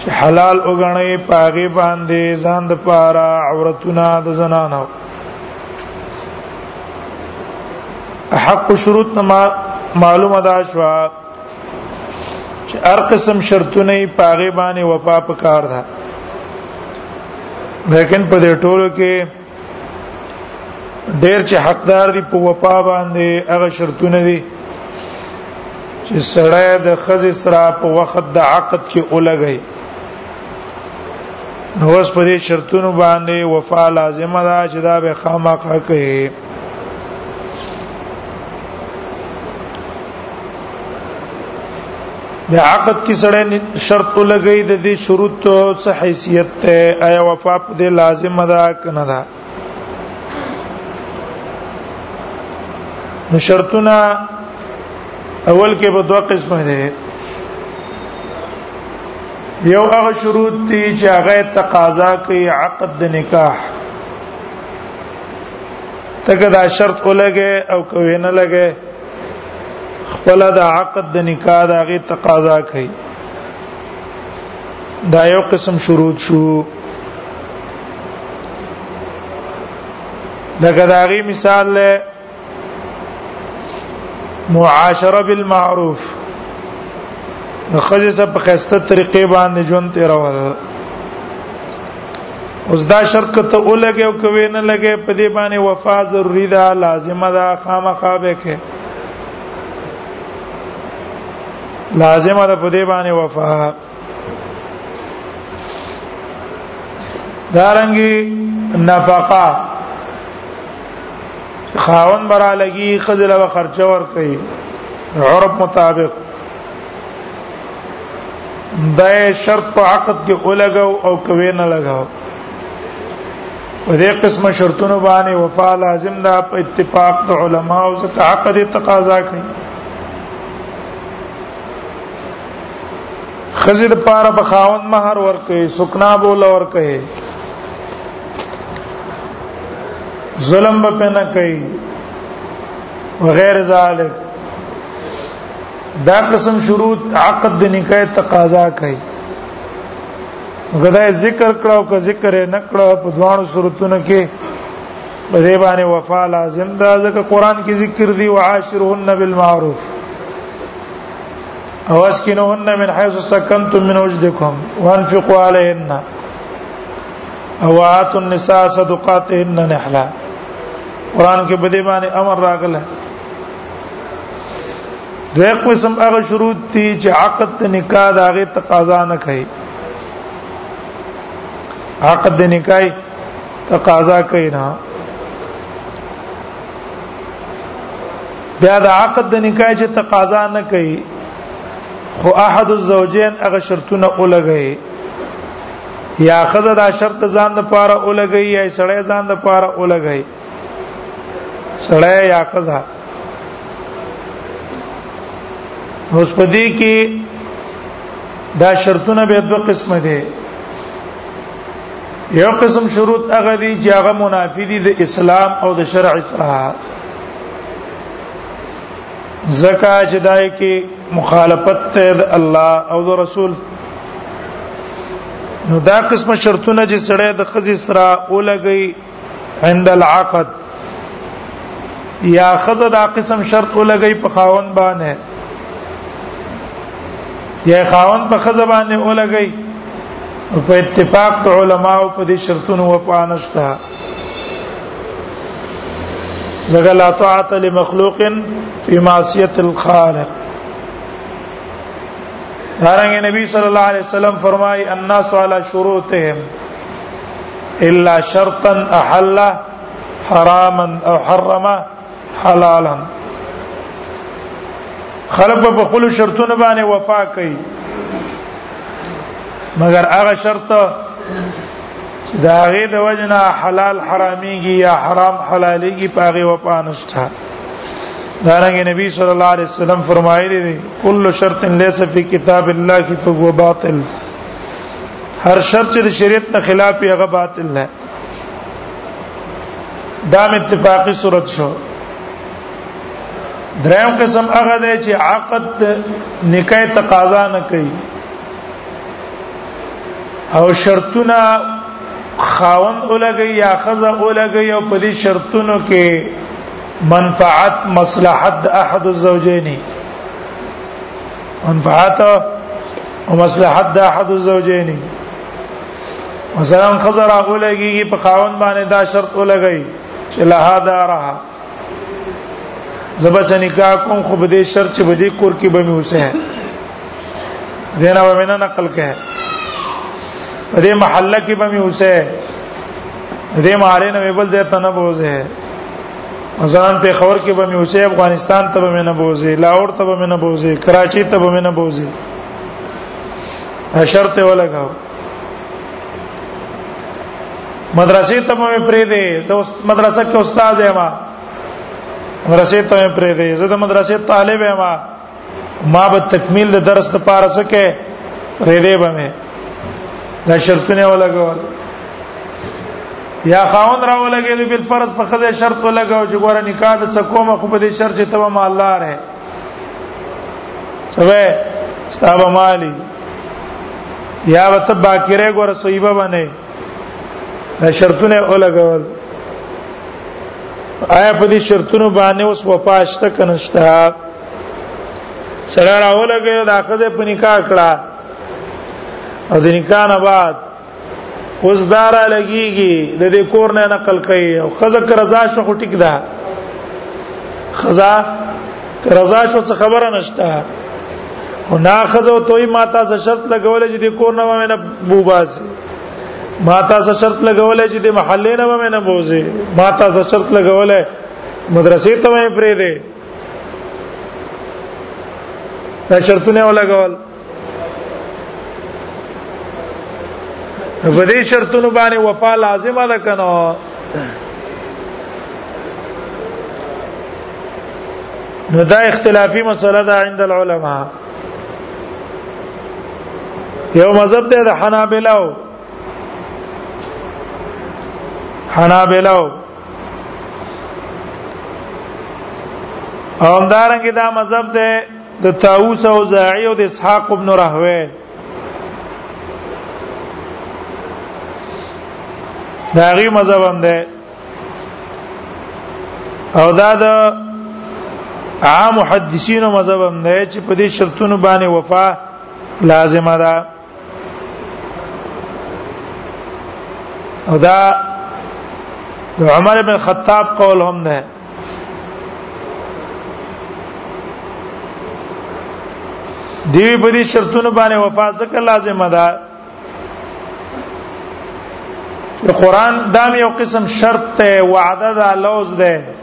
چې حلال وګڼي پاغي باندې ځان د پاره عورتونه د زنانو حق شروط نما معلومه دا شو چې هر قسم شرطونه پاغي باندې وفا پکار ده لیکن په دې ټولو کې ډیر چې حقدار دي په وفا باندې هغه شرطونه دي چې سړی د خزې سره په وخت د عقد کې اولګي نو اوس په دې شرطونو باندې وفا لازمه ده چې دا به خامخا کوي د عقد کې سره شرط لګی د دې شروط څه حیثیت ته آیا وفا په دې لازم ده کنه ده نو شرطونه اول کې په دوه قسمه دي یو هغه شروط دي چې هغه تقاضا کوي عقد د نکاح تګه دا شرط ولګي او کوي نه لګي خپل د عقد د نکاح د هغه تقاضا کوي دا یو قسم شروط شو لکه دا غي مثال له معاشره بالمعروف د خځه په خسته طریقې باندې ژوند تیرول اوس دا شرط کته اولګه او کوي نه لګه په دې باندې وفا ضروری ده لازمه ده خامخا به کې لازمه ده په دې باندې وفا دارنګي نفقه خاون برا لګي خزل و خرچه ور کوي عرب مطابق دا شرط په عقد کې اولګاو او کوي نه لګاو په دې قسمه شرطونو باندې وفا لازم ده په اتفاق د علما او ته عقد تقاضا کوي خزید پاره بخاوند مہر ورکه سکنا بول ورکه ظلم به نه کوي وغیر ذالک دا قسم شروط عقد د نکاح تقاضا کوي غدا ذکر کړو که ذکر نه کړو په دوانو صورتونو کې په دې باندې وفا لازم ده ځکه قران کې ذکر دی وعاشرهن بالمعروف او اسكنهن من حيث سكنتم من وجدكم وانفقوا عليهن او اتوا النساء صدقاتهن نحلا قران کې په دې باندې امر راغله دوی قسم هغه شروط دي چې عقد د نکاح د هغه تقاضا نه کوي عقد د نکاح تقاضا کوي نه بیا د عقد د نکاح چې تقاضا نه کوي خو احد الزوجین هغه شرطونه اولګي یا خزه دا شرط ځان د پاره اولګي یا سړی ځان د پاره اولګي سړی یا قضا اوس په دې کې دا شرطونه به دوه قسمه دي یو قسم شروط هغه دي چې هغه منافي دي د اسلام او د شرع سره زکا چې دای کې مخالفت ته د الله او د رسول نو دا قسم شرطونه چې سړی د خزې سره اولګي عند العقد یا خزه دا قسم شرط ولګي په خاون باندې یا خاون په خزه باندې ولګي په اتفاق علماء په دې شرطونو وفا نشته لګا لا طاعت لمخلوق فی معصیت الخالق دارنګ نبی صلی الله علیه وسلم فرمای الناس علی شروطهم الا شرطا احل حراما او حرم حلالا خلق په خپل شرطونه باندې وفا کوي مګر هغه شرط چې دا هغه د وجنه حلال حراميږي یا حرام حلاليږي پاغه وفا نشته دارنګ نبی صلی الله علیه وسلم فرمایلی دی کل شرط ليس فی کتاب الله کی فهو باطل هر شرط چې د شریعت نه خلاف یې هغه باطل نه دا اتفاقی صورت شو دریم قسم هغه دی چې عقد نکاح تقاضا نه کوي او شرطونه خاون اولګي یا خزه اولګي او په دې شرطونو کې منفعت مصلحت احد الزوجین منفعت او مصلحت د احد الزوجین مثلا خزر هغه لګي په خاون باندې دا شرط ولګي چې لها دارها زبر نکاح کوم خو به دې شرط چې به دې کور کې به مې اوسه دینا به نه نقل کې په دې محله کې به مې اوسه دې مارې نه بل ځای ته نه بوزه ځان په خبر کې به مې اوسې افغانستان ته به مې نه بوزي لاهور ته به مې نه بوزي کراچي ته به مې نه بوزي شرط ولګاو مدرسې ته مې پرې دې زه مدرسې کې استاد یم مدرسې ته مې پرې دې زه د مدرسې طالب یم ما به تکمیل د درس د پاره سکه رې دې به مې دا شرطونه ولګول یا خاون را ولګې د بل فرض په خدای شرط ولګاو چې ګوره نکاح د څه کومه خو په دې شرط چې ته ما الله رې سبه ستابه مالی یا وت باکره ګوره صیبه باندې دا شرطونه ولګول آیا په دې شرطونو باندې اوس وپاشته کنهشته سره راولګي دا خزه په نکاح کړه او د نکاح نه بعد اوس دارا لګيږي د دې کور نه نقل کوي او خزه کرزا شو ټیک ده خزا رضا شو څه خبره نشته او ناخذ او توي ما تاسو شرط لګول چې د کور نه مې نه بوباز ما تاسو شرط لګول چې د محلې نه مې نه بوزي ما تاسو شرط لګول مدرسې ته مې پرې دي دا شرطونه ولګول په دې شرطونو باندې وفا لازمه ده کنه نو دا اختلافي مسله ده عند العلماء یو مذهب دی د حنابلو حنابلو او همدارنګه دا مذهب دی د طاووس او زاعی او د اسحاق ابن راهوی دا غي مذهب هم ده او دا د عام محدثینو مذهب هم ده چې په دې شرطونو باندې وفا لازمه ده او دا عمر بن خطاب قول هم ده دیوی په دې شرطونو باندې وفا ځکه لازمه ده د قران دام یو قسم شرط ته وعده ده لوز ده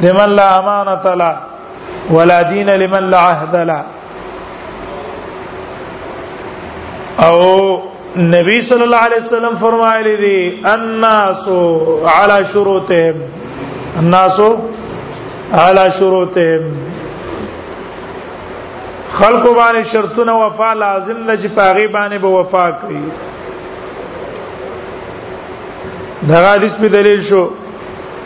لمن لا امانه لا ولا دين لمن لا عهد لا او نبی صلی الله علیه وسلم فرمایلی دی الناس علی شروطهم الناس علی شروطهم خلق باندې شرطونه وفا لازم نه چې پاغي باندې به وفا کوي دا حدیث په دلیل شو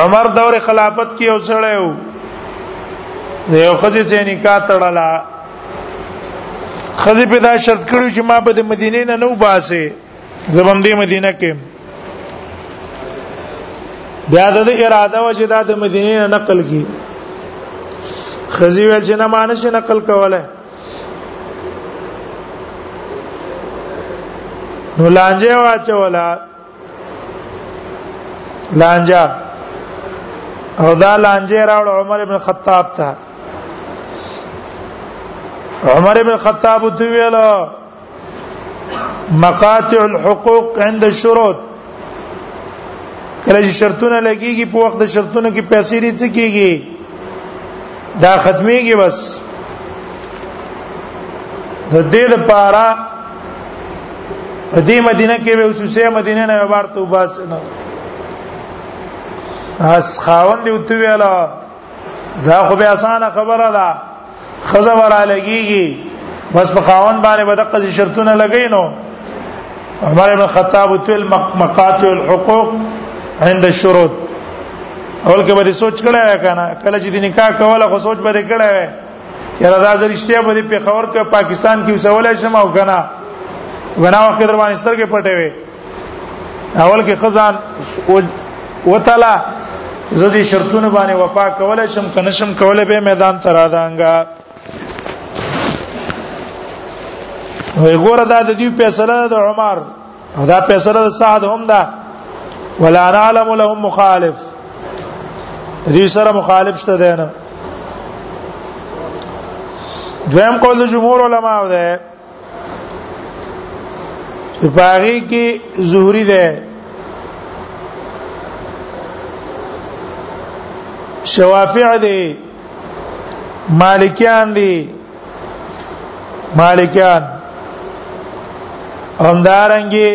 عمر دور خلافت کې یو سړی وو یو خځه چې نکاح تړلا خځه په دا شرط کړو چې ما به د مدینې نه نو باسه زبم دې مدینه کې بیا د اراده و چې دا د مدینې نه نقل کی خزی ویل چې نه مانش نقل کوله نو لانجه واچولا لانجه او دا لانجه راوړ عمر ابن خطاب ته عمر ابن خطاب دوی ویل مقاطع الحقوق عند الشروط کله چې شرطونه لګيږي په وخت د شرطونو کې پیسې لري څه کیږي دا ختميږي بس د دې لپاره په دې مدینه کې به وسوسه مدینه نه بار ته وباس نه اس خاوند یو ته ویلا دا خو به اسانه خبره ده خزه ورا لګيږي بس په خاوند باندې به دغه شرطونه لګی نو عمر بن خطاب تل مقاطع الحقوق عند الشروط اول کې به سوچ کړه کنه کله چې د نکاح کوله خو سوچ به کړه یاره دا زریشته په دې پیښور کې پاکستان کې وسولای شم او غنا غنا وخت در باندې سترګې پټې وي اول کې خزان وتلا زدي شرطونه باندې وفا کولای شم کنه شم کولای به میدان تر راځانګا وګوره دا د دې فیصله د عمر او دا فیصله د سعد هم ده ولا نعلم لهم مخالف دې سره مخالف شته دی نه دویم قول د جمهور علما ده چې پاغي کې زهري ده شوافع دي مالکیان دي مالکان همدارنګي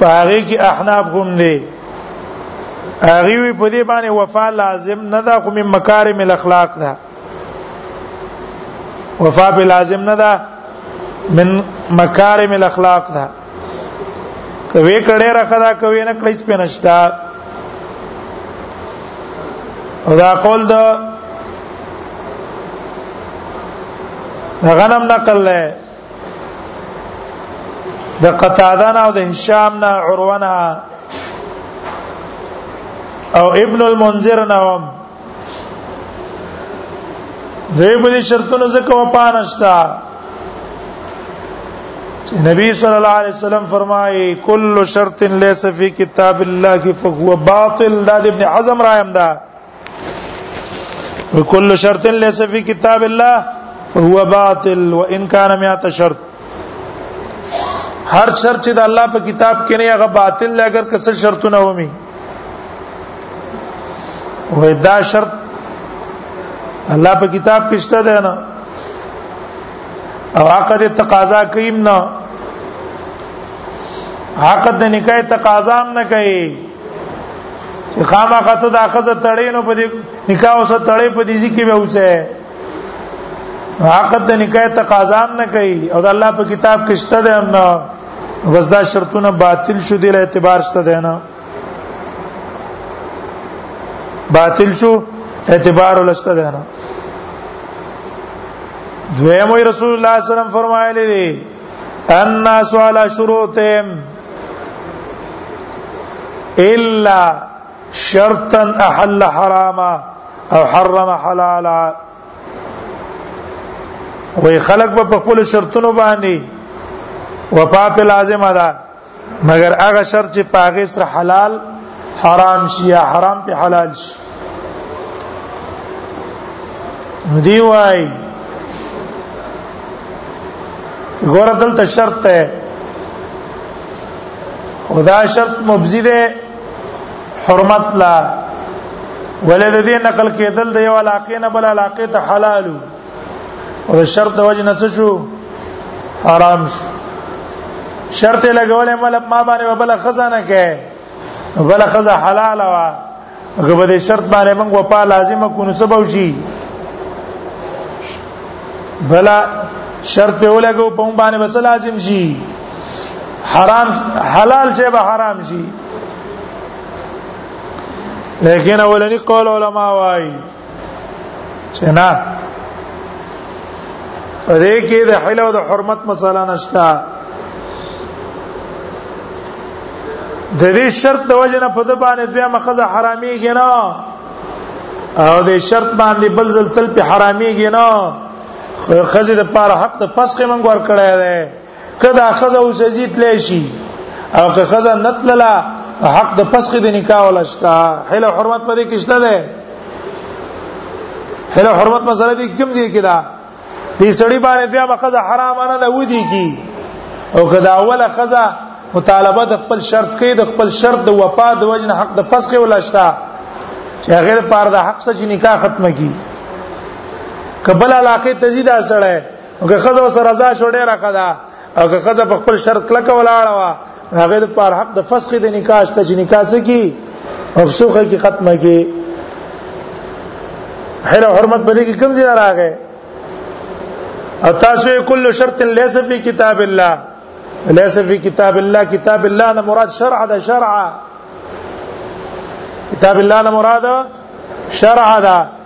پاره کې احناف هم دي هغه وی په دې باندې وفا لازم نه ده خو من مکارم الاخلاق ده وفا به لازم نه ده من مکارم الاخلاق ده کوي کړه را خدا کوي نه کړی په نشتا دا قول د غنم نقل له د قتاده نه او د هشام نه عروه نه او ابن المنذر نه دې په دې شرطونو ځکه وپانشتا چې نبی صلی الله علیه وسلم فرمایي کل شرط ليس فی کتاب الله فهو باطل دا ابن حزم رایم دا وکل شرط ليس فی کتاب الله فهو باطل وان كان 100 شرط هر شرط چې د الله په کتاب کې نه هغه باطل لګر کسل شرطونه ومي وې دا شرط الله په کتاب کې شته ده نه او عقد تقاضا کیم نه عقد د نکاح تقاضا هم نه کوي چې خامخا ته د اخذ تړې نو په دې نکاح اوسه تړې په دې ځکه به اوسه عقد د نکاح تقاضا نه کوي او د الله په کتاب کې شته ده هم نه وزدا شرطونه باطل شو دی له اعتبار شته ده نه باطل شو اعتبار ولشته ده نه دویم رسول الله صلی الله علیه وسلم فرمایلی دی الناس علی شروطهم الا شرطا احل حراما او حرم حلالا وای خلق په خپل شرطونو باندې وفا په لازمه ده مګر هغه شرط چې پاغه سره حلال حرام شي یا حرام په حلال شي دی وای ګور دلته شرط ده خدا شرط مبزي ده حرمت لا ولې د دې نقل کېدل د یو علاقې نه بل علاقې ته حلال او شرط د وجه نه څه شو حرام شو شرط لګولې مل ما باندې بل خزانه کې بل خزه حلال وا هغه به دې شرط باندې موږ و په لازمه کو نو سبب شي بلا شرط ولګو په باندې بس لازم شي حرام حلال شی به حرام شي لیکن اولنی قول علما وایي چې نه دې کې د حل او د حرمت مسله نشته د دې شرط د وجه نه په د باندې دوی مخزه حرامي کنا او د شرط باندې بل ځل تل په حرامي کنا خزه د پاره حق ته پسخه منګور کړی دی کدا خزه او جزیت لشي او که خزه نتللا حق د فسخ د نکاح ولشتا حل حرمت پدې کښته ده حل حرمت مسله دې کوم ځای کې ده دې سړی باندې بیا مخزه حرام نه ده ودی کی او کدا اوله خزه مطالبه د خپل شرط کې د خپل شرط د وفا د وجنه حق د فسخ ولشتا چې غیر پاره د حق سره نکاح ختمه کی کبل علاقه تزیدا سره که خزه سره رضا شو ډیره خدا او که خزه په خپل شرط کلک ولاړه وا هغه د پر حق د فسخ د نکاح ته چې نکاح څه کی افسوخه کی ختمه کی هر حرمت باندې کی کم ځای راغې او تاسو کل شرط ليس في كتاب الله ليس في كتاب الله كتاب الله نه مراد شرع ده شرع كتاب الله نه مراد شرع ده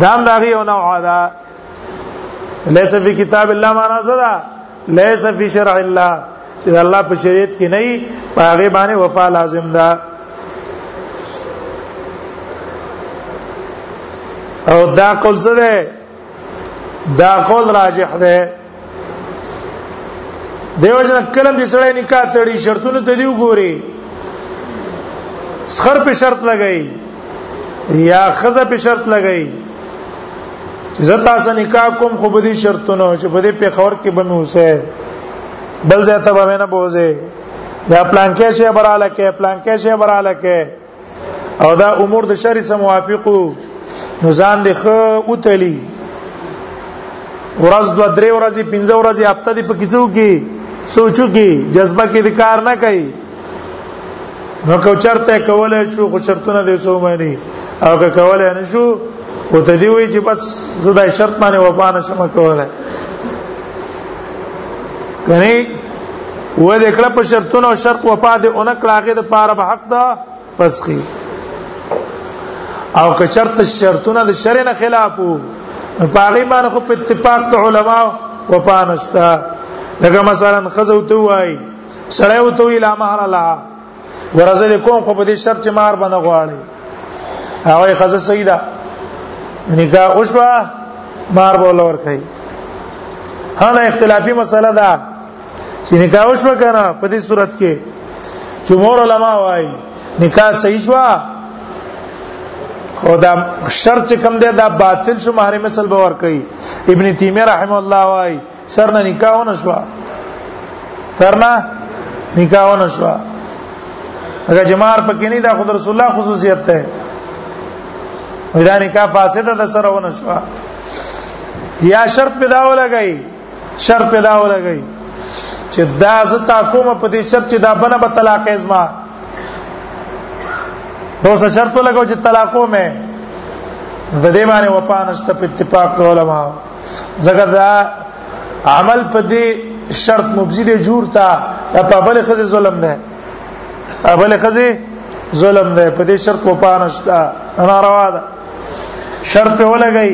دام داغي او نوع دا ليس في كتاب الله معنا صدا ليس في شرع الله چې الله په شریعت کې نه وي هغه باندې وفا لازم ده او دا قول څه ده دا قول راجح ده دیو جن کلم چې سړی نکاح تړي شرطونه ته دی وګوري سخر په شرط لګای یا خزه په شرط لګای زه تاسو نکاح کوم خو به دي شرطونه چې به دې په خور کې بمه اوسه بل ځای ته به نه بوزه یا پلان کې شی براله کې پلان کې شی براله کې او دا امور د شرع سره موافقو نو ځان دې خو اوتلی ورځ دو درې ورځې پنځه ورځې هفته دې پکې څو کې سوچو کې جذبه کې د کار نه کوي نو کو چرته کولای شو خو شرطونه دې سو مانی او که کولای نه شو او ته دی وی چې بس زدا شرط باندې وپانه شمه کولای کني و دې کړه په شرطونو او شرط وفا دې اون کړه هغه د پاره به حق ده فسخي او که شرط شرطونه د شرع نه خلاف وو په هغه باندې خو په اتفاق د علما وفا نشته لکه مثلا خزو ته وای سړی وته وی لا مهر لها ورزه دې کوم خو په دې شرط چې مار باندې غواړي هغه خزه سیدا نکاح اوشوا مار بوله ور کوي هغه اختلافي مسله ده چې نکاح اوشوا کنه په دې صورت کې جمهور علما وايي نکاح صحیح شو او دا شرط کم ده دا باطل شو محرم سلب ور کوي ابن تیمیه رحم الله وايي سرنا نکاح ونه شو سرنا نکاح ونه شو هغه جمار پکې نه دا خود رسول الله خصوصیت ده ودا نکاح فاسده ده سره ونه شو یا شرط پیدا ولګی شرط پیدا ولګی چې دا ز تا کوم په دې شرط چې دا بنه به طلاق ازما دوسه شرط لګاو چې طلاقو مې د دې باندې وپانشت په اتفاق علماء ځکه دا عمل په دې شرط مبزي دې جوړ تا په بل خزه ظلم نه بل خزه ظلم نه په دې شرط و پانشتا ناروا ده شرط په ولګي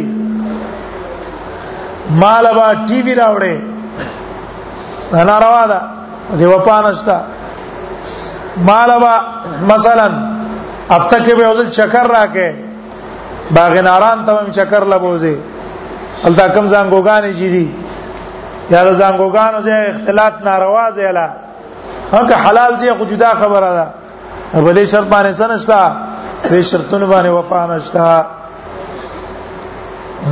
مال با ټي وی راوړې ناروا ده دې و پانشتا مال با مثلا افتکه به ځل چکر راکې باغ ناران ته هم چکر لبوزي الدا کم زنګوګان جی دي یا د زنګوګانو زه اختلاط ناروا زیلا هغه حلال زی خو جدا خبره ده په دې شرط باندې سنشتا دې شرطونه باندې وفا نشتا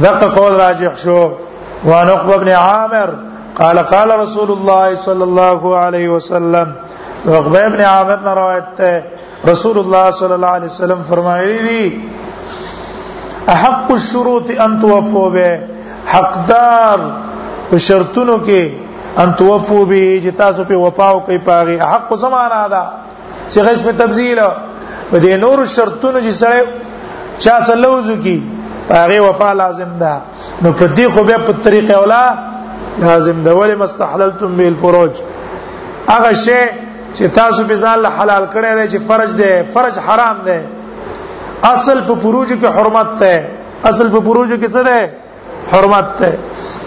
دغه قول راجح شو وان عقبه ابن عامر قال قال رسول الله صلى الله عليه وسلم عقبه ابن عامر روایت رسول الله صلی الله علیه وسلم فرمایلی دی احق الشروط ان توفوا به حقدار په شرطونو کې ان توفوا به چې تاسو په وفاو کوي پاغي حق زمانہ ده صيغه اسم تبذيل په دې نور شرطونو چې سره چا سلوز کی پاغي وفا لازم ده نو په دې خو به په طریقه اوله لازم ده ولې مستحللتم بالفروج هغه شی چې تاسو به ځان له حلال کړی دی چې فرج دی فرج حرام دی اصل په پروج کې حرمت ده اصل په پروج کې څه ده حرمت ده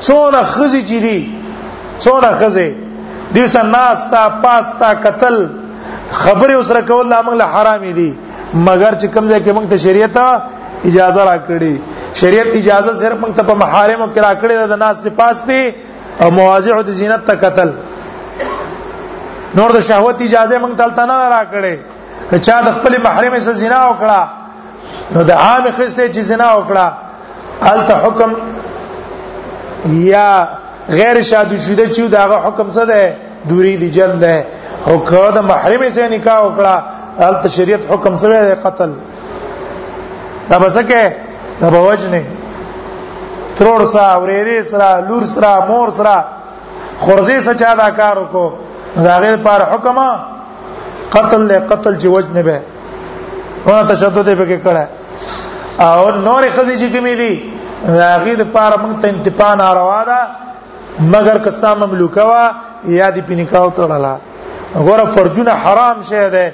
څونه خزي چې دي څونه خزي دې سره ناستا پاستا قتل خبره اوسره کول لا موږ له حرام دي مګر چې کوم ځای کې موږ ته شریعت اجازه راکړي شریعت اجازه صرف موږ ته په محارمو کې راکړي ده ناس ته پاسته او مواضع د زینت ته قتل نور د شهوت اجازه مونږ تلته نه راکړي که چا د خپل محرم سره زنا وکړه نو د عام خسته چې زنا وکړه الته حکم یا غیر شادو شوده چې داغه حکم څه ده دوری دی جلد ده او که د محرم سره نکاح وکړه الته شریعت حکم څه ده قتل دا بسکه دا بوجنه ترور سره اورېری سره لور سره مور سره خورزه سره چا دا کار وکړو دا غیر پر حکم قتل له قتل چې وجنه به ونه تشدد به کې کړه او نور خزي چې کمی دي دا غیر پر موږ ته انتقام روا ده مگر کستا مملوکه وا یا دی پینکاو تړلا غره فرجونه حرام شه ده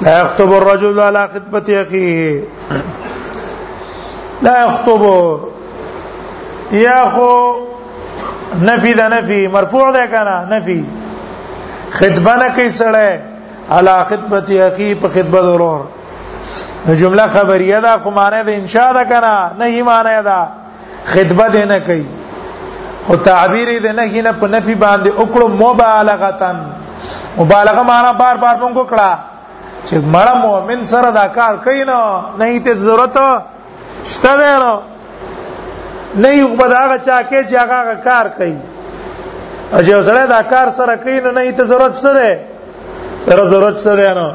لا يخطب الرجل على خطبه اخيه لا يخطب یا خو نفی دا نفی مرفوع ده کنه نفی خطبه نه کوي سره علا خطبه اخي په خطبه ضرور جمله خبریه ده خو معنی ده انشاء ده کنه نه هی معنی ده خطبه دې نه کوي خو تعبیر دې نه کینه په نفي باندې وکړو مبالغتن مبالغه معنا بار بار مونږ وکړه چې مړه مؤمن سره دا کار کوي نه نه ته ضرورت شته نه نه یو بداغه چا کې چې هغه کار کوي او چې سره دا کار سره کوي نه ته ضرورت شته سره ضرورت څه دی نو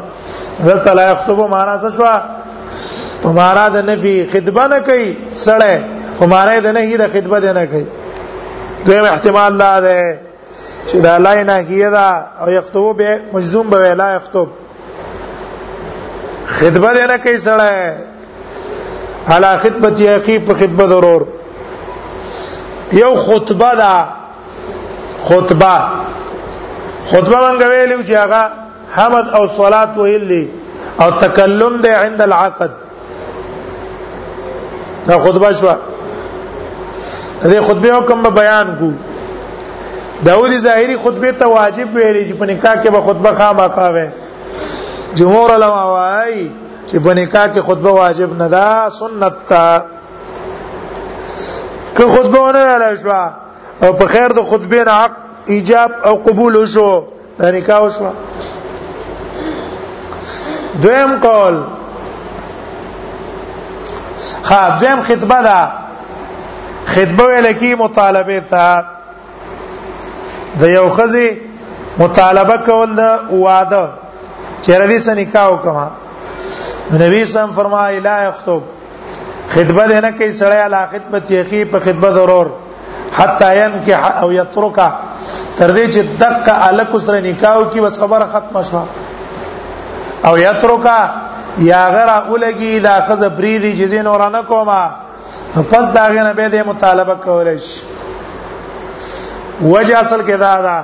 دلته لا یخطب معنا څه شو په معنا د نفي خطبه نه کوي سړی خو معنا د نهي د خطبه دی نه کوي دویم احتمال لا ده چې دا لا نه کیه دا او یخطب به مجزوم به لا یخطب خطبه دی نه کوي سړی علا خطبه اخی په خطبه ضرور یو خطبه ده خطبه خطبه مونږ ویلو چې هغه حمد او صلات ویلې او تکلم دی عند العقد دا خطبه شو دې خطبه حکم به بیان کو داوود ظاهری خطبه ته واجب ویلې چې په نکاح کې به خطبه خامخا وي جمهور علما وايي چې په نکاح کې خطبه واجب نه ده سنت ته که خطبه ونه راځي او په خیر د خطبه نه حق ایجاب او قبول وشو د نکاح وشو دویم قول ها دویم خطبه ده خطبه ویل کی مطالبه ته د یو خزي مطالبه کول د واده چیرې دې سنکاو کما نبی سم فرمایي لا یخطب خدمت نه کوي سړی علا خدمت یخی په خدمت ورور حتا ينكح او يترك تر دې چې دقه الک سره نکاح کی بس خبره ختمه شوه او يترك یا غیر اولګي دا خزه بریدي چې زین ورانه کوما پس دا غنه به د مطالبه کولای شي وجه اصل کې دا ده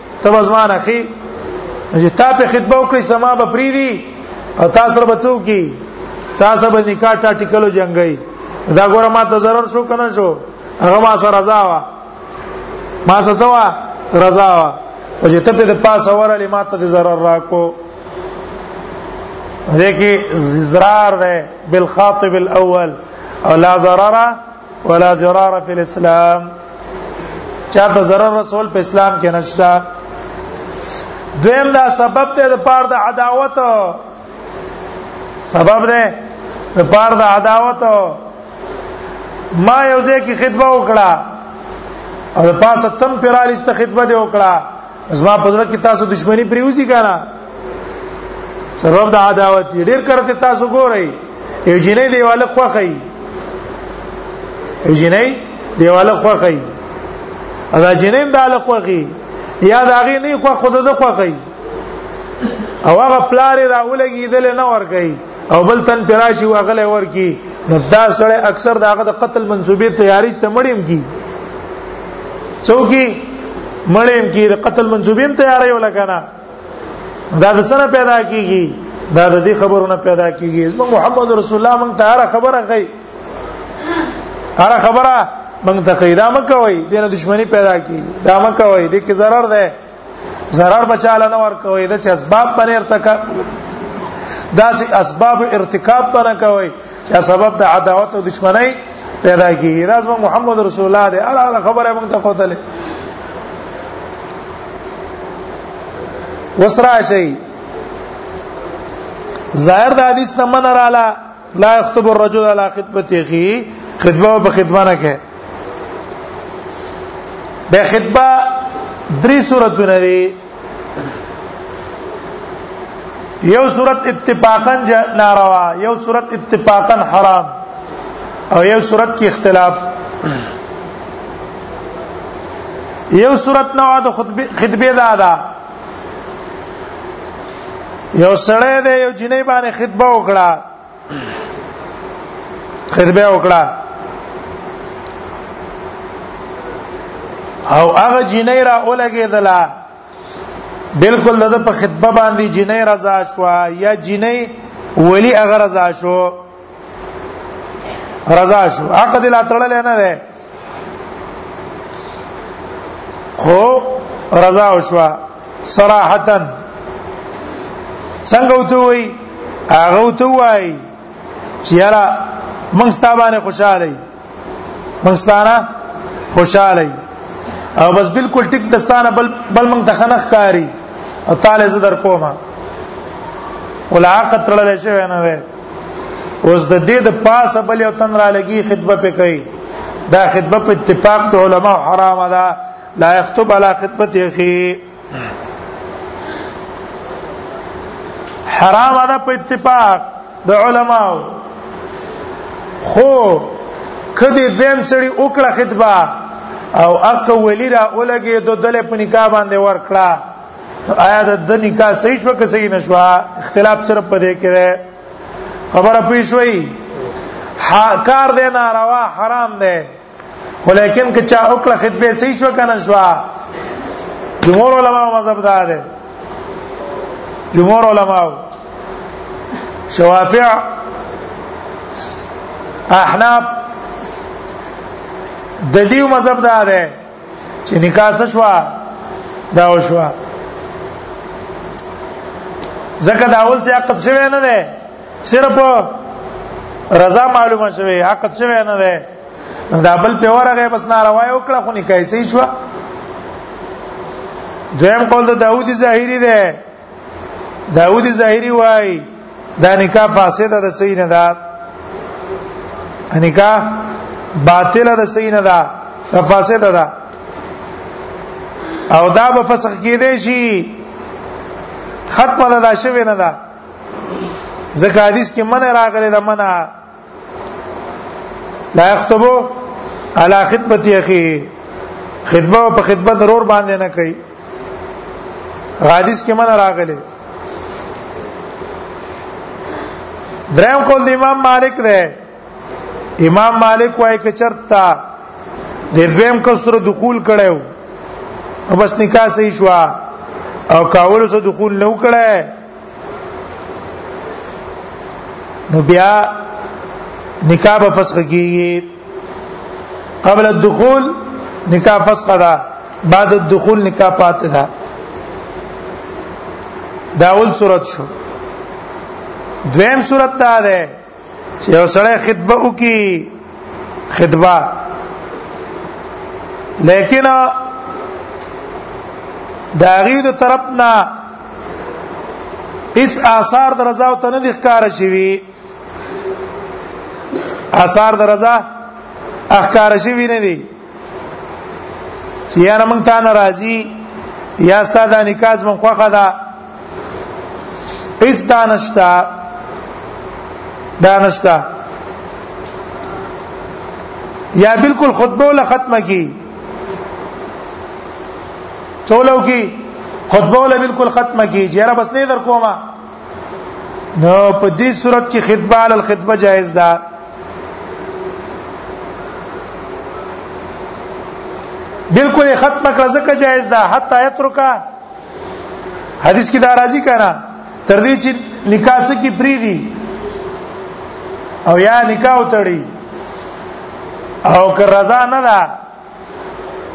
ته بزمان اخی چې تا په خطبه وکړي سما به پری دي او تاسو سره بچو کی تاسو به نکاح ټاټیکلو جنگي دا ګوره ما ته zarar شو کنه شو هغه ما سره رضا وا ما سره څوا رضا وا او چې ته په پاس اورلې ما ته zarar راکو دې کې زرار ده بالخاطب الاول او لا ضرر ولا ضرر فی الاسلام چاته ضرر رسول په اسلام کې نشتا دویم دا سبب ته د پاره د عداوت سبب ده د پاره د عداوت ما یو ځای کې خطبه وکړه او پاسه تم پرالسته خطبه دی وکړه زما په ځل کې تاسو دښمنی پریوزی کنه سبب د عداوت ډیر کرته تاسو ګورئ یو جنې دیواله خوخی یو جنې دیواله خوخی ادا جنې داله خوخی یا داغه نه خو خود د خوخی او هغه پلار راولګیدل نه ورګی او بل تن پراشي واغله ورکی نو دا سره اکثر داغه د قتل منسوبې تیاری ته مړیم کی څوکي مړیم کی د قتل منسوبې تیاری ولا کنه دا د سره پیدا کیږي دا د دې خبرونه پیدا کیږي اسمه محمد رسول الله مونږ ته هر خبره کوي هر خبره مونږ ته خیدا مکوي دینه دښمنی پیدا کیږي دا مکوي دې کې zarar ده zarar بچاله نه ورکوي د چې اسباب باندې ارتکاب دا سي اسباب ارتکاب باندې کوي چې سبب د عداوت او دشمنی پیدا کیږي راز محمد رسول الله دې اړه خبره مونږ ته کوته وسرا شي ظاهر د حدیث نه من رااله لا يخطب الرجل على خطبته اخي خطبه په خطبه نه کې به خطبه درې صورتونه دي یو صورت اتفاقا ناروا یو صورت اتفاقا حرام او یو صورت کې اختلاف یو صورت نو د خطبه خطبه دا ده یو سړی دی یو جنې باندې خطبه وکړه خطبه وکړه او هغه جنې را ولګېدله بالکل دغه په خطبه باندې جنې رضا شو یا جنې ولی هغه رضا شو رضا شو عقد لا تړل نه ده خو رضا وشوا صراحتا څنګه وته وای هغه وته وای چې یاره موږ ستابانه خوشاله یو موږ ستانه خوشاله یو او بس بالکل ټیک دستانه بل بل موږ ته خنخ کاری او تعالی زدر کومه ولا عقد تړل شوی نه اوس د دې د پاسه بل یو تن را لګي خطبه پې کوي دا خطبه په اتفاق د علما حرام ده لا يخطب على خطبه اخي حرام ده په اتفاق د علما خو کدی دیم سړی وکړه خطبه او اقولی را اولګي د دله په نکاح باندې ورکړه آیا د د نکاح صحیح شو که صحیح نشو اختلاف صرف په دې کې ده خبره پوي شوي کار دې ناروا حرام ده ولیکن که چا وکړه خطبه صحیح شو کنه شو جمهور علما مذهب دا ده جمهور علما شوافع احناف د دې مذهب دا ده چې نکاح څه شو دا وشو زکه دا اول څه عقد شوی نه ده صرف رضا معلومه شوی عقد شوی نه ده دا بل په ورغه بس ناروا یو کړه خو نکاح یې شو دویم قول د داوودی ظاهری ده داوود ظاهری وای دا نکاح فاسده ده صحیح نه ده نکاح باطله ده صحیح نه ده فاسده ده او دا به فسخ کېدې شي ختمه ده دا شوی نه ده ځکه حدیث کې منه راغلی ده منه لا یختبو علی خدمت اخی خدمت په خدمت ضرور باندې نه کوي حدیث کې من راغلی دریم قول امام مالک دی امام مالک وایي چې چرتا د دویم کسر دخول کړو بس نکاح صحیح شو او کاول سره دخول نو کړه نو بیا نکاح په فسخ کیږي قبل الدخول نکاح فسخ ده بعد الدخول نکاح پات ده دا اول صورت شو دویم صورت ته ده چې یو سړی خطبه وکي خطبه لیکن دا غي د طرف نه هیڅ آثار د رضا او ته نه ښکار شوی آثار د رضا اخکار شوی نه دي چې یاره مونږ ته ناراضي یا ستاد نکاح مونږ خوخه ده هیڅ دانشتا دانشتا یا بالکل خطبه ولا ختمه کی ټولو کی خطبه ولا بالکل ختمه کی یاره بس نه در کومه نو په دې صورت کې خطبه علی الخطبه جائز ده بالکل ختم کړه ځکه جائز ده حتی یترکا حدیث کې دا راځي کړه تر دې چې نکاح څخه کی پری دي او یا نکاح وتړي او که رضا نه ده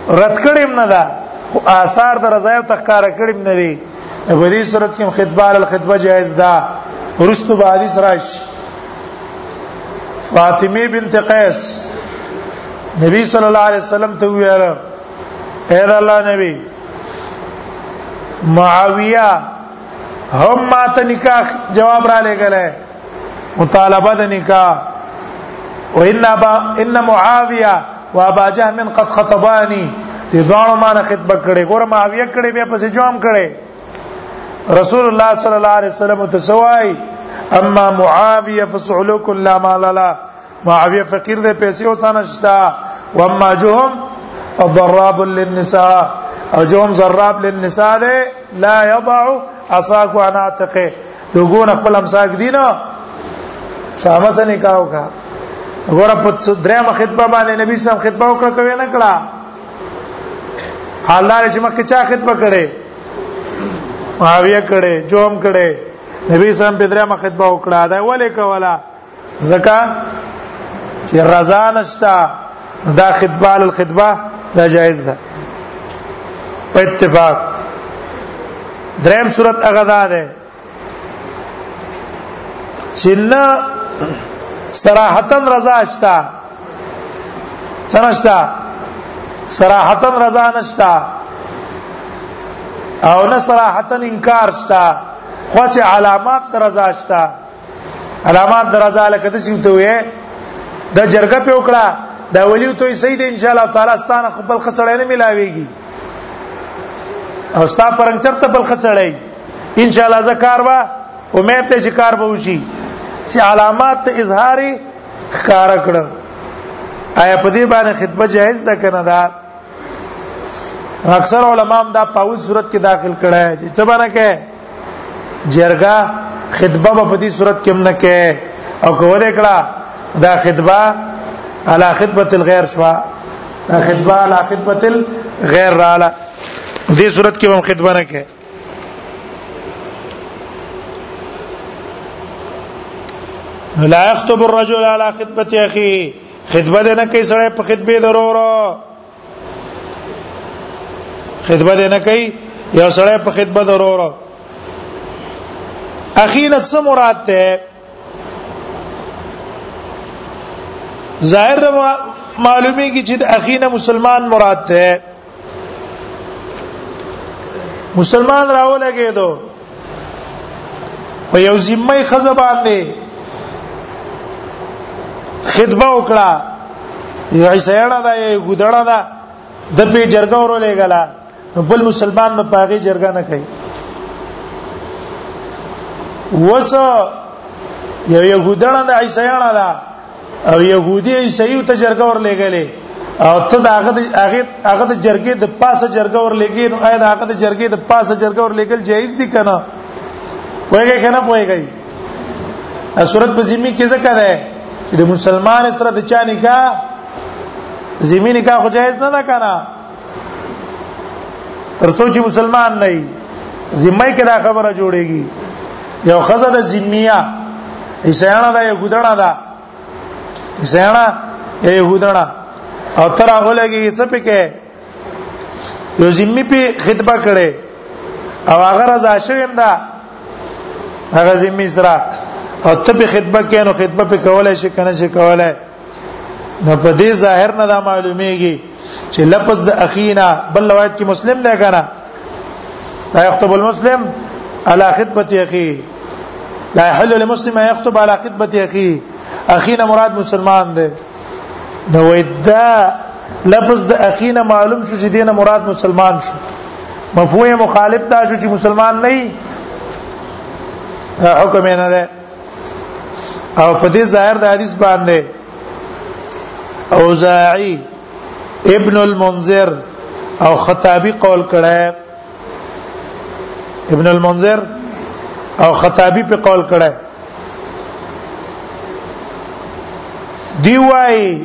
رد کړم نه دا خو آثار د رضایت تخکار کړم نه دی په دې صورت کې خطبه علی الخطبه جائز ده ورستو به حدیث راشي فاطمه بنت قیس نبی صلی الله علیه وسلم ته ویل اے الله نبی معاویه هم ماته نکاح جواب را لګلای مطالبه د نکاح وان ابا ان معاويه وابا جهم قد خطباني دې دوه ما نه خطبه کړې ګور معاويه کړې بیا پسې جام کړې رسول الله صلی الله علیه وسلم ته سوای اما معاويه فسعلوك لا مال لا معاويه فقير دې پیسې وسانه شتا واما جهم فضراب للنساء او جهم ضراب للنساء لا يضع عصاك عن عاتقه لوګو نه خپل امساک دی نه صحابه سره نکاح وکړه غره په دریم خطبه باندې نبی صاحب خطبه وکړه کوي نه کړه حالدار چې مکه چا خطبه کړي معاویه کړي جوم کړي نبی صاحب په دریم خطبه وکړه دا ولې کوله زکا چې رضا نشتا دا خطبه علی الخطبه دا جائز ده په اتفاق دریم صورت هغه ده ده چې نه صراحتا رضا شتا څنګه صراحتا رضا نشتا او نه صراحتا انکار شتا خو سه علامات رضا شتا علامه عبد الرزاق لکه څه وته وې د جرګه په وکړه دا ولی ته صحیح دی ان شاء الله تعالی ستانه خپل خسړې نه ملاويږي او ستا پرنګ چرته بل خسړې ان شاء الله زکار وا امید ته شکار به وشي چې علامات اظهاري ښکارا کړه آیا په دې باندې خطبه جایز ده کنه دا اکثر علما دا پاول صورت کې داخل کړه چې څه باندې کې جرګه خطبه په دې صورت کې هم نه کې او کوله کړه دا خطبه علی خطبه الغیر شوا دا خطبه علی خطبه الغیر رااله دې صورت کې هم خطبه نه کې لا يخطب الرجل على خطبه اخيه خطبه نه کوي سره په خطبه ضرورو خدمت نه کوي یو سړی په خدمت ورور اخینه څه مراد ده ظاهر معلومی کی چې اخینه مسلمان مراد ده مسلمان راولګې دو په یو ذمہ خزه باندې خدمه وکړه یو عیسایانه دا یو ګډړه دا د په جرګه ورولې غلا بل مسلمان په پاګه جرګه نه کوي وسه یو یو ګډړه د عیسایانه دا او يهودي عيسيو ته جرګه ور لګلې او ته دا هغه هغه هغه د جرګې د پاسه جرګه ور لګې نو اې دا هغه د جرګې د پاسه جرګه ور لګل جایز دي کنه پوهیږي کنه پوهیږي ا صورت په ذمہ کې ځکه ده چې د مسلمان سره د چا نکاح ذمہ نکاح خو جایز نه ده کنه ترڅو چې مسلمان نه وي ذمہ کې دا خبره جوړيږي یو خزه د ذمیه ایسانه دا یو ګدړه دا ایسانه یو ګدړه او تر هغه لګي څه پکې یو ذمہ په خطبه کړي او هغه رضا شویم دا هغه ذمہ سره او ته په خطبه کې نو خطبه په کولای شي کنه شي کولای نو په دې ظاهر نه دا معلومیږي چې لفظ د اخینا بل روایت کې مسلم نه کنه لا يخطب المسلم على خطبه اخيه لا يحل لمسلم ان يخطب على خطبه اخيه اخینا مراد مسلمان دی نو ودا لفظ د اخینا معلوم شو چې دینه مراد مسلمان شو مفهوم مخالف دا شو چې مسلمان نه حکم نه ده او په دې ظاهر د حدیث باندې اوزاعی ابن المنذر او خطابی قول کړه ابن المنذر او خطابی په قول کړه دی وای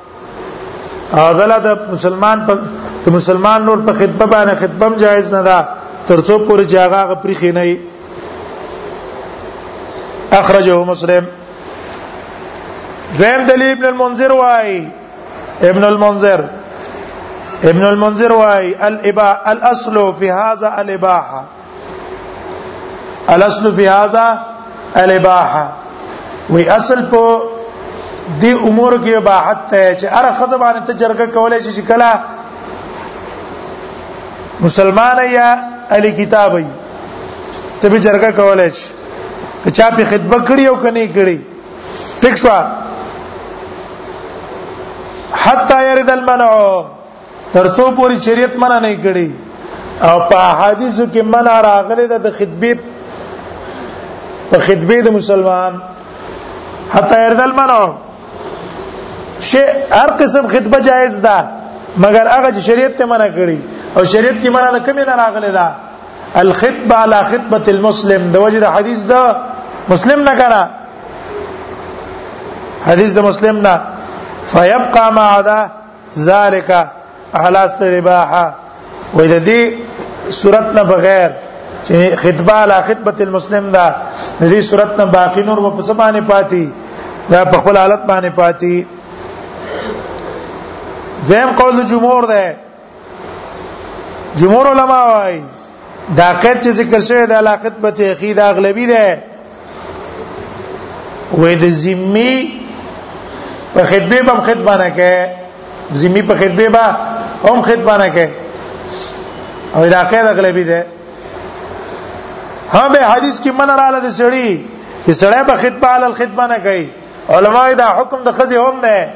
اذل د مسلمان په د مسلمان نور په خطبه باندې خطبم جایز نه ده ترڅو پورې چې هغه غپری خینه اخرجه مسلم دویم دلیل ابن المنذر وای ابن المنذر ابن المنذر وای الابا الاصل في هذا الاباحه الاصل فی هذا الاباحه وی اصل په دې امور کې اباحت ته چې هر خزه باندې ته جرګه کولای شي چې کلا مسلمان یا اهل کتاب وي ته به جرګه کولای شي که چا په خطبه کړی او کني کړی ټیک شو حتا يرد المنع ترڅو پوری شریعت منع نه کړي او په حدیثو کې منع راغلي د خطبه په خطبه د مسلمان حتی اردل منع شی هر قسم خطبه جایز ده مګر هغه چې شریعت ته منع کړي او شریعت کې منع د کومې نه راغلي ده الخطبه على خطبه المسلم د وجه د حدیث ده مسلم نه کړه حدیث د مسلم نه فیبقى ما عدا ذالک احلاس الاباحه وې د دې صورت نه بغیر چې خطبه لا خطبه المسلم دا د دې صورت نه باقی نور په څه باندې پاتې دا په خپل حالت باندې پاتې دیم قول جمهور ده جمهور علما وايي دا قید چې ذکر شوی د علاقت په تخید اغلبی ده وې د ذمي په خدمت به خدمت نه کوي ذمي په خدمت به هم خدمت نه کوي او دا قید اغلبی ده هم به حدیث کې من رااله د سړی چې سړی په خدمت علی الخدمت نه کوي علما دا حکم د خزه هم نه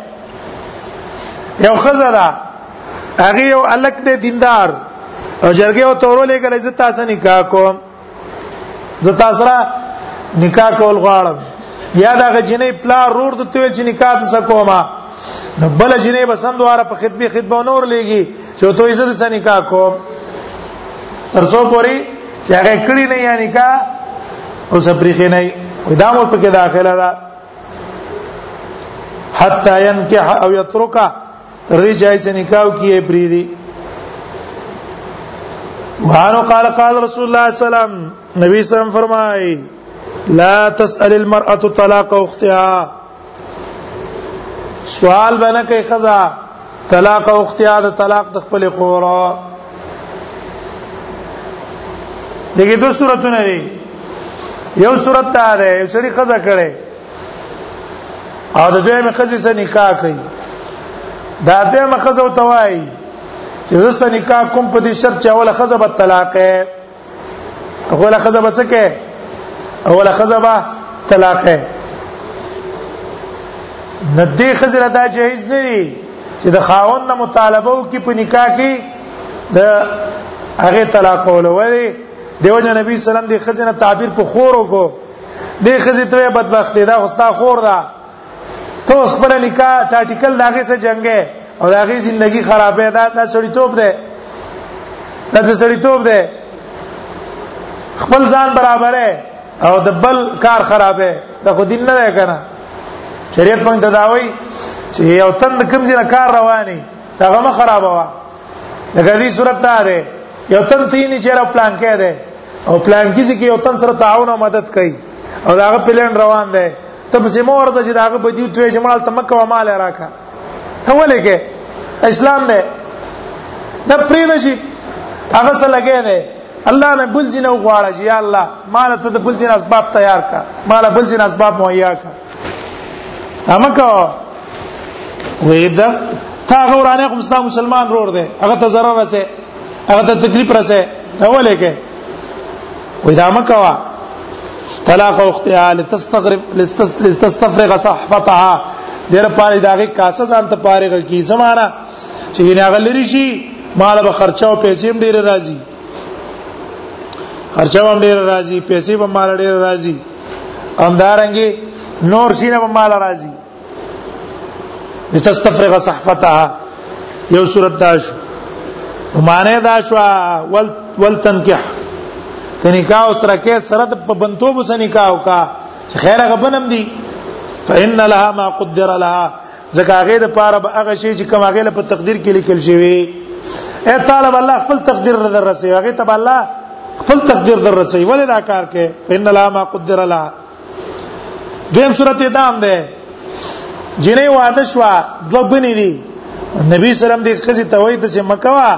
یو خزه دا هغه یو الک دې دیندار او جرګه او تورو لګل عزت تاسو نکاح کوم زه تاسو را نکاح کول غواړم یا دا غجنې پلا رور د تویل چې نکاح تاسو کومه نو بل جنې به سم دواره په خدمت خدمت نور لګي چې ته عزت سره نکاح کوم ترڅو پوری چې هغه کړی نه یا نکاح او سپریخې نه دا مو په کې داخله ده حتا ينكح او يتركه تر دې چې چې نکاح کیه پری دي وانه قال قال رسول الله صلی الله علیه وسلم نبی صلی الله علیه وسلم فرمای لا تسأل المرأة طلاق اختها سوال باندې کوي خزا طلاق او اختیار طلاق د خپل خورا دغه دوه صورتونه دي یو صورت ته ده یو سړي خزا کړي او د دوی مخزي سره نکاح کوي دا دوی مخزه توای چې زه سره نکاح کوم په دې شرط چې اوله خزه به طلاق هغه له خزه بچکه هغه له خزه با طلاق ہے نه دې خزر دا جایز نه دی چې د خاوند نه مطالبه وکي په نکاح کې د هغه طلاق ولولې دیو جن نبی سلام دې خزنه تعبیر په خور وکړو دې خزې ته بدبخت ده خوستا خور ده ته اوس پر نکاح ټاټیکل داګه سره جنگه او داګه ژوندۍ خرابه ده دا سړی توپ ده دا سړی توپ ده خپل ځان برابره او د بل کار خرابه دا خو دین نه ده کنه شریعت موږ ته دا وایي چې یو تند کوم ځای کار رواني دا غو خرابه وا لکه دې صورت ته ده یو تن تینې چیرې پلان کې ده او پلان کې چې یو تن سره تعاون او مدد کوي او دا غو پلان روان ده ته په سیمه ورته چې داغه بدیو ته جمال ته مکه و مال راکا ته ولې کې اسلام دی دا پرې نشي هغه سره لګې دی الله نه بل جن غواړي چې یا الله مال ته د بل جن اسباب تیار کا مال بل جن اسباب مهیا کا امکه وې دا تا غورانه کوم مسلمان رور دی هغه ته zarar رسه هغه ته تکلیف رسه اوله کې وې دا مکوا طلاق اختها لتستغرب لتستفرغ صحفتها دیر پاره داغه کاسه ځان ته پاره کی زمانہ چې نه غلری شي مال به خرچه او پیسې هم ډیر راځي خرچه هم ډیر راځي پیسې به مال ډیر راځي همدارنګي نور سینه به مال راځي لتستفرغ صحفتها یو صورت دا شو معنی دا شو ول ولتنکح کني کا اوس رکه سره د پبنتوب سره نکاح وکا خیر غبنم دی فإن لها ما قدر لها ځکه هغه د پاره به هغه شی چې کوم هغه په تقدیر کې لیکل شوی اے طالب الله خپل تقدیر در رسي هغه ته الله خپل تقدیر در رسي ولې دا کار کې ان لا ما قدر لها دیم صورت دام ده جنې واده شو دو بنې دي نبی سلام دې خزي ته وایي چې مکوا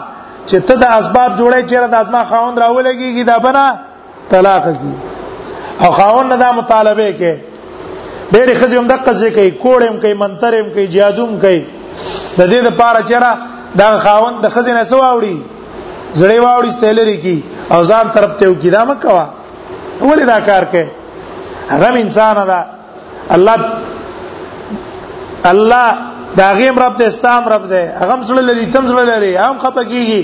چې ته د اسباب جوړې چیرې د اسما خاوند راولېږي دا بنا طلاق کی او خاوند نه دا مطالبه کې ډېر خزي هم دقه ځای کوي کوړم کوي منترم کوي جادوم کوي د دې لپاره چیرې دا خاوند د خزي نه سواوړي زړې واوړي ستلری کی او ځان طرف ته وکي دا مکوا ولې دا کار کوي هغه انسان ده الله الله دا غیم رب ته استام رب ده هغه سره لري تم سره لري هم خپه کیږي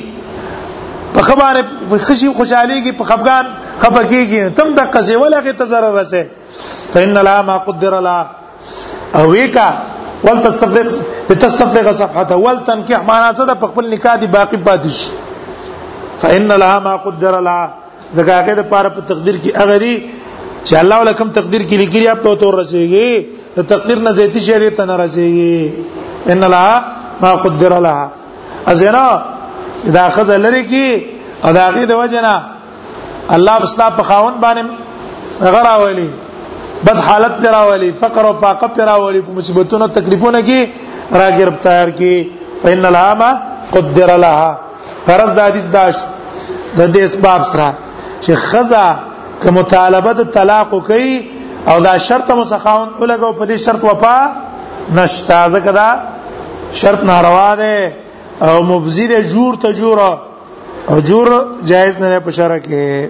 په خبره خوشي خوشحالي کې په خفقان خپه کیږي تم د قصې ولا کې تزرر رسه فإن لا ما قدر لا اويکا ولتستفرغ لتستفرغ صفحته ولتنكح معنا څه د خپل نکاح دی باقی پاتې شي فإن لها ما قدر لها ځکه هغه د پاره په تقدیر کې هغه دی چې الله ولکم تقدیر کې لیکلی اپ ته تور رسیږي د تقدیر نه زیاتی شی دی ته نه رسیږي ان لا ما قدر لها ازنا دا خزه لري کې او دا غي د وجنا الله بسلا په خاون باندې غرا ولي بد حالت پر راولي فقر او فاقه پر راولي په مصیبتونو تکلیفونو کې را گرفتار کې فإن العامه قدر لها فرض د حدیث داش د دې اسباب سره چې خزا که مطالبه د طلاق کوي او دا شرط مسخاون ولګو په دې شرط وفا نشتا ځکه دا شرط ناروا ده او مبزی ده جور ته جور او جور جایز نه په شرع کې